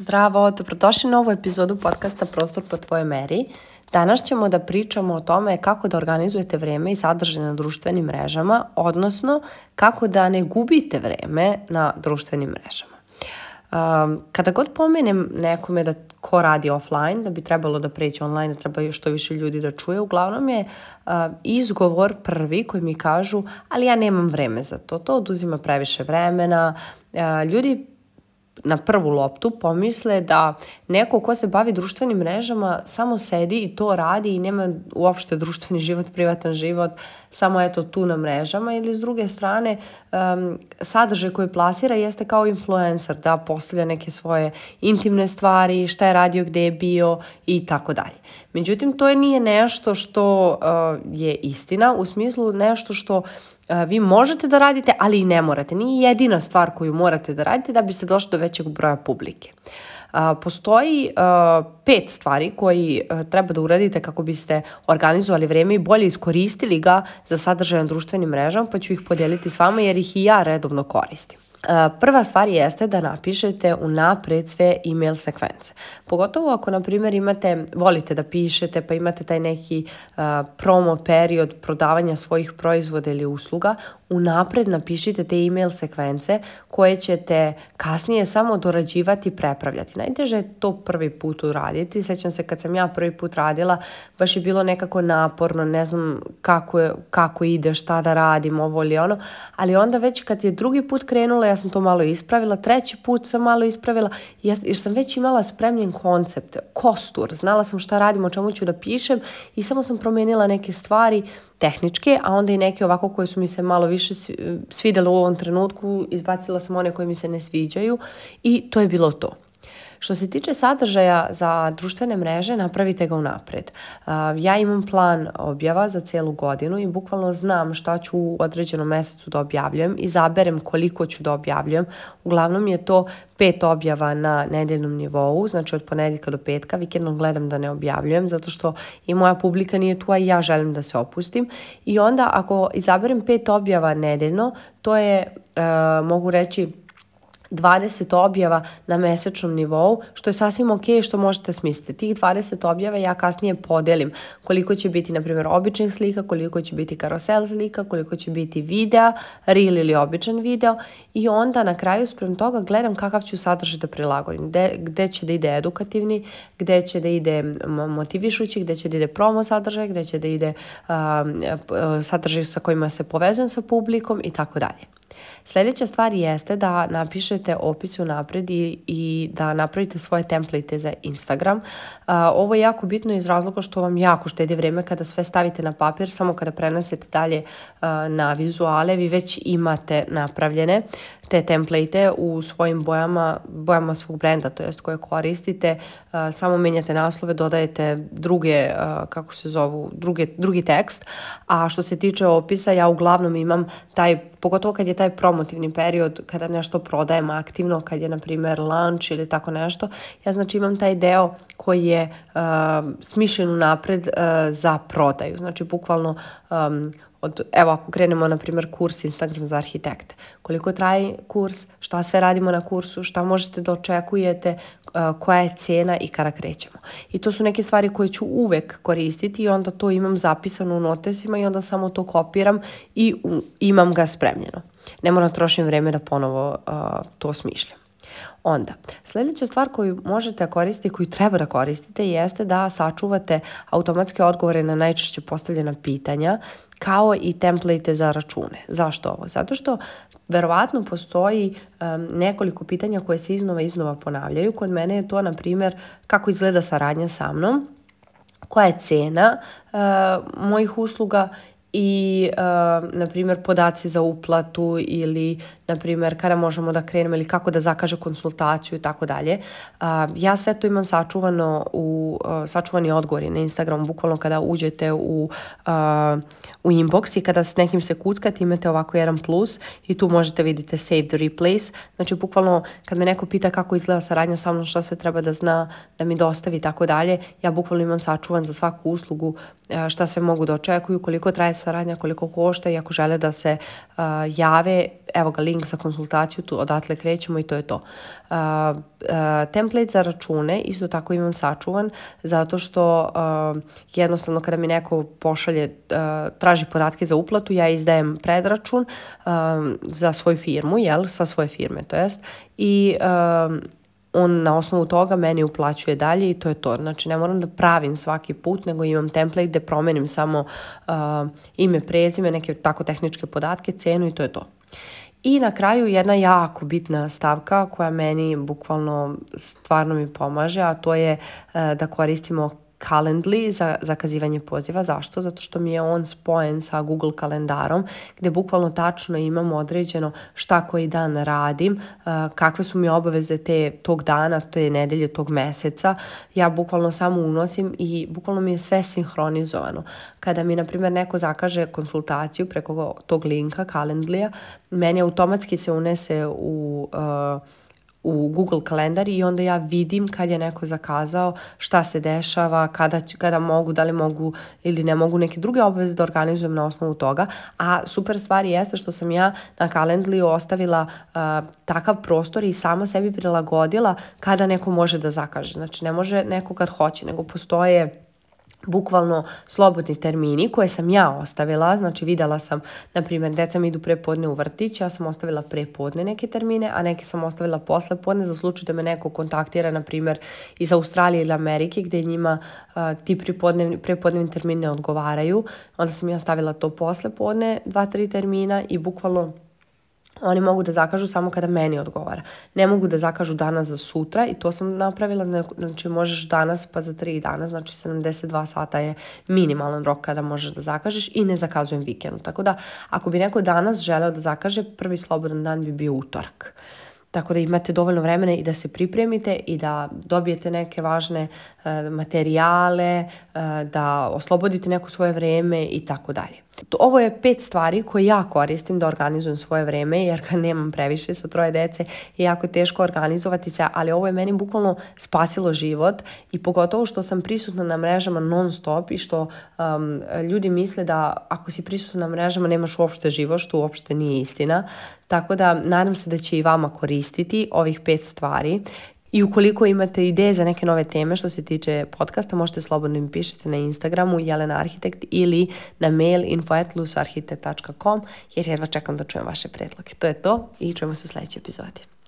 Zdravo, dobrodošli na ovu epizodu podcasta Prostor po tvojoj meri. Danas ćemo da pričamo o tome kako da organizujete vreme i sadržaj na društvenim mrežama, odnosno kako da ne gubite vreme na društvenim mrežama. Um, kada god pomenem nekome da ko radi offline, da bi trebalo da pređe online, da treba što više ljudi da čuje, uglavnom je uh, izgovor prvi koji mi kažu ali ja nemam vreme za to, to oduzima previše vremena. Uh, ljudi na prvu loptu pomisle da neko ko se bavi društvenim mrežama samo sedi i to radi i nema uopšte društveni život, privatan život, samo eto tu na mrežama ili s druge strane um, sadržaj koji plasira jeste kao influencer da postavlja neke svoje intimne stvari, šta je radio, gde je bio i tako dalje. Međutim, to je nije nešto što uh, je istina, u smislu nešto što E, vi možete da radite, ali i ne morate. Nije jedina stvar koju morate da radite da biste došli do većeg broja publike. Uh, A, postoji a, pet stvari koji treba da uradite kako biste organizovali vreme i bolje iskoristili ga za sadržaj na društvenim mrežama, pa ću ih podeliti s vama jer ih i ja redovno koristim. Prva stvar jeste da napišete u napred sve email sekvence. Pogotovo ako, na primjer, imate, volite da pišete, pa imate taj neki promo period prodavanja svojih proizvoda ili usluga, unapred napišite te email sekvence koje ćete kasnije samo dorađivati i prepravljati. Najteže je to prvi put uraditi. Sećam se kad sam ja prvi put radila, baš je bilo nekako naporno, ne znam kako, je, kako ide, šta da radim, ovo ili ono, ali onda već kad je drugi put krenula, ja sam to malo ispravila, treći put sam malo ispravila, jer sam već imala spremljen koncept, kostur, znala sam šta radim, o čemu ću da pišem i samo sam promenila neke stvari tehničke, a onda i neke ovako koje su mi se malo više svidele u ovom trenutku, izbacila sam one koje mi se ne sviđaju i to je bilo to. Što se tiče sadržaja za društvene mreže, napravite ga unapred. Ja imam plan objava za celu godinu i bukvalno znam šta ću u određenom mesecu da objavljujem i zaberem koliko ću da objavljujem. Uglavnom je to pet objava na nedeljnom nivou, znači od ponedjeljka do petka, vikendom gledam da ne objavljujem zato što i moja publika nije tu, a i ja želim da se opustim. I onda ako izaberem pet objava nedeljno, to je, e, mogu reći, 20 objava na mesečnom nivou, što je sasvim ok što možete smisliti. Tih 20 objava ja kasnije podelim koliko će biti, na primjer, običnih slika, koliko će biti karosel slika, koliko će biti videa, reel ili običan video i onda na kraju sprem toga gledam kakav ću sadržaj da prilagodim, gde, gde će da ide edukativni, gde će da ide motivišući, gde će da ide promo sadržaj, gde će da ide um, sadržaj sa kojima se povezujem sa publikom i tako dalje. Sljedeća stvar jeste da napišete opis unaprijed i, i da napravite svoje template za Instagram. A, ovo je jako bitno iz razloga što vam jako štedi vreme kada sve stavite na papir, samo kada prenesete dalje a, na vizuale vi već imate napravljene te template u svojim bojama, bojama svog brenda, to jest koje koristite, samo menjate naslove, dodajete druge, kako se zovu, druge, drugi tekst, a što se tiče opisa, ja uglavnom imam taj, pogotovo kad je taj promotivni period, kada nešto prodajem aktivno, kad je, na primjer, lunch ili tako nešto, ja znači imam taj deo koji je smišljen unapred za prodaju, znači bukvalno um, od, evo ako krenemo na primjer kurs Instagram za arhitekte, koliko traje kurs, šta sve radimo na kursu, šta možete da očekujete, uh, koja je cena i kada krećemo. I to su neke stvari koje ću uvek koristiti i onda to imam zapisano u notesima i onda samo to kopiram i imam ga spremljeno. Ne moram da trošim vreme da ponovo uh, to smišljam. Onda, sledeća stvar koju možete da koristiti i koju treba da koristite jeste da sačuvate automatske odgovore na najčešće postavljena pitanja kao i template za račune. Zašto ovo? Zato što verovatno postoji um, nekoliko pitanja koje se iznova iznova ponavljaju. Kod mene je to, na primjer, kako izgleda saradnja sa mnom, koja je cena e, mojih usluga i, uh, na primjer, podaci za uplatu ili, na primjer, kada možemo da krenemo ili kako da zakaže konsultaciju i tako dalje. Uh, ja sve to imam sačuvano u, uh, sačuvani odgovori na Instagramu, bukvalno kada uđete u, uh, u inbox i kada s nekim se kuckate imate ovako jedan plus i tu možete vidite save the replace. Znači, bukvalno kad me neko pita kako izgleda saradnja sa mnom, što se treba da zna, da mi dostavi i tako dalje, ja bukvalno imam sačuvan za svaku uslugu uh, šta sve mogu da očekuju, koliko traje saradnja koliko košta i ako žele da se uh, jave, evo ga link za konsultaciju, tu odatle krećemo i to je to. Uh, uh, template za račune isto tako imam sačuvan zato što uh, jednostavno kada mi neko pošalje, uh, traži podatke za uplatu, ja izdajem predračun uh, za svoju firmu, jel, sa svoje firme, to jest, i uh, on na osnovu toga meni uplaćuje dalje i to je to. Znači ne moram da pravim svaki put, nego imam template gde promenim samo uh, ime, prezime, neke tako tehničke podatke, cenu i to je to. I na kraju jedna jako bitna stavka koja meni bukvalno stvarno mi pomaže, a to je uh, da koristimo Calendly za zakazivanje poziva. Zašto? Zato što mi je on spojen sa Google kalendarom gde bukvalno tačno imam određeno šta koji dan radim, kakve su mi obaveze te, tog dana, to je nedelje, tog meseca. Ja bukvalno samo unosim i bukvalno mi je sve sinhronizovano. Kada mi, na primjer, neko zakaže konsultaciju preko tog linka Calendly-a, meni automatski se unese u... Uh, u Google kalendar i onda ja vidim kad je neko zakazao, šta se dešava, kada, kada mogu, da li mogu ili ne mogu neke druge obaveze da organizujem na osnovu toga. A super stvar jeste što sam ja na Calendly ostavila a, takav prostor i sama sebi prilagodila kada neko može da zakaže. Znači ne može neko kad hoće, nego postoje bukvalno slobodni termini koje sam ja ostavila, znači videla sam, na primjer, deca mi idu prepodne u vrtić, ja sam ostavila prepodne neke termine, a neke sam ostavila posle podne za slučaj da me neko kontaktira, na primjer, iz Australije ili Amerike gdje njima a, ti prepodnevni, prepodnevni termine odgovaraju, onda sam ja stavila to posle podne, dva, tri termina i bukvalno Oni mogu da zakažu samo kada meni odgovara. Ne mogu da zakažu danas za sutra i to sam napravila, znači možeš danas pa za tri dana, znači 72 sata je minimalan rok kada možeš da zakažeš i ne zakazujem vikendu. Tako da ako bi neko danas želeo da zakaže, prvi slobodan dan bi bio utorak. Tako da imate dovoljno vremena i da se pripremite i da dobijete neke važne e, materijale, e, da oslobodite neko svoje vreme i tako dalje. Ovo je pet stvari koje ja koristim da organizujem svoje vreme, jer kad nemam previše sa troje dece je jako teško organizovati se, ali ovo je meni bukvalno spasilo život i pogotovo što sam prisutna na mrežama non stop i što um, ljudi misle da ako si prisutna na mrežama nemaš uopšte život, što uopšte nije istina. Tako da nadam se da će i vama koristiti ovih pet stvari I ukoliko imate ideje za neke nove teme što se tiče podcasta, možete slobodno mi pišete na Instagramu Jelena Arhitekt ili na mail info.lusarhitekt.com jer jedva čekam da čujem vaše predloge. To je to i čujemo se u sledećoj epizodi.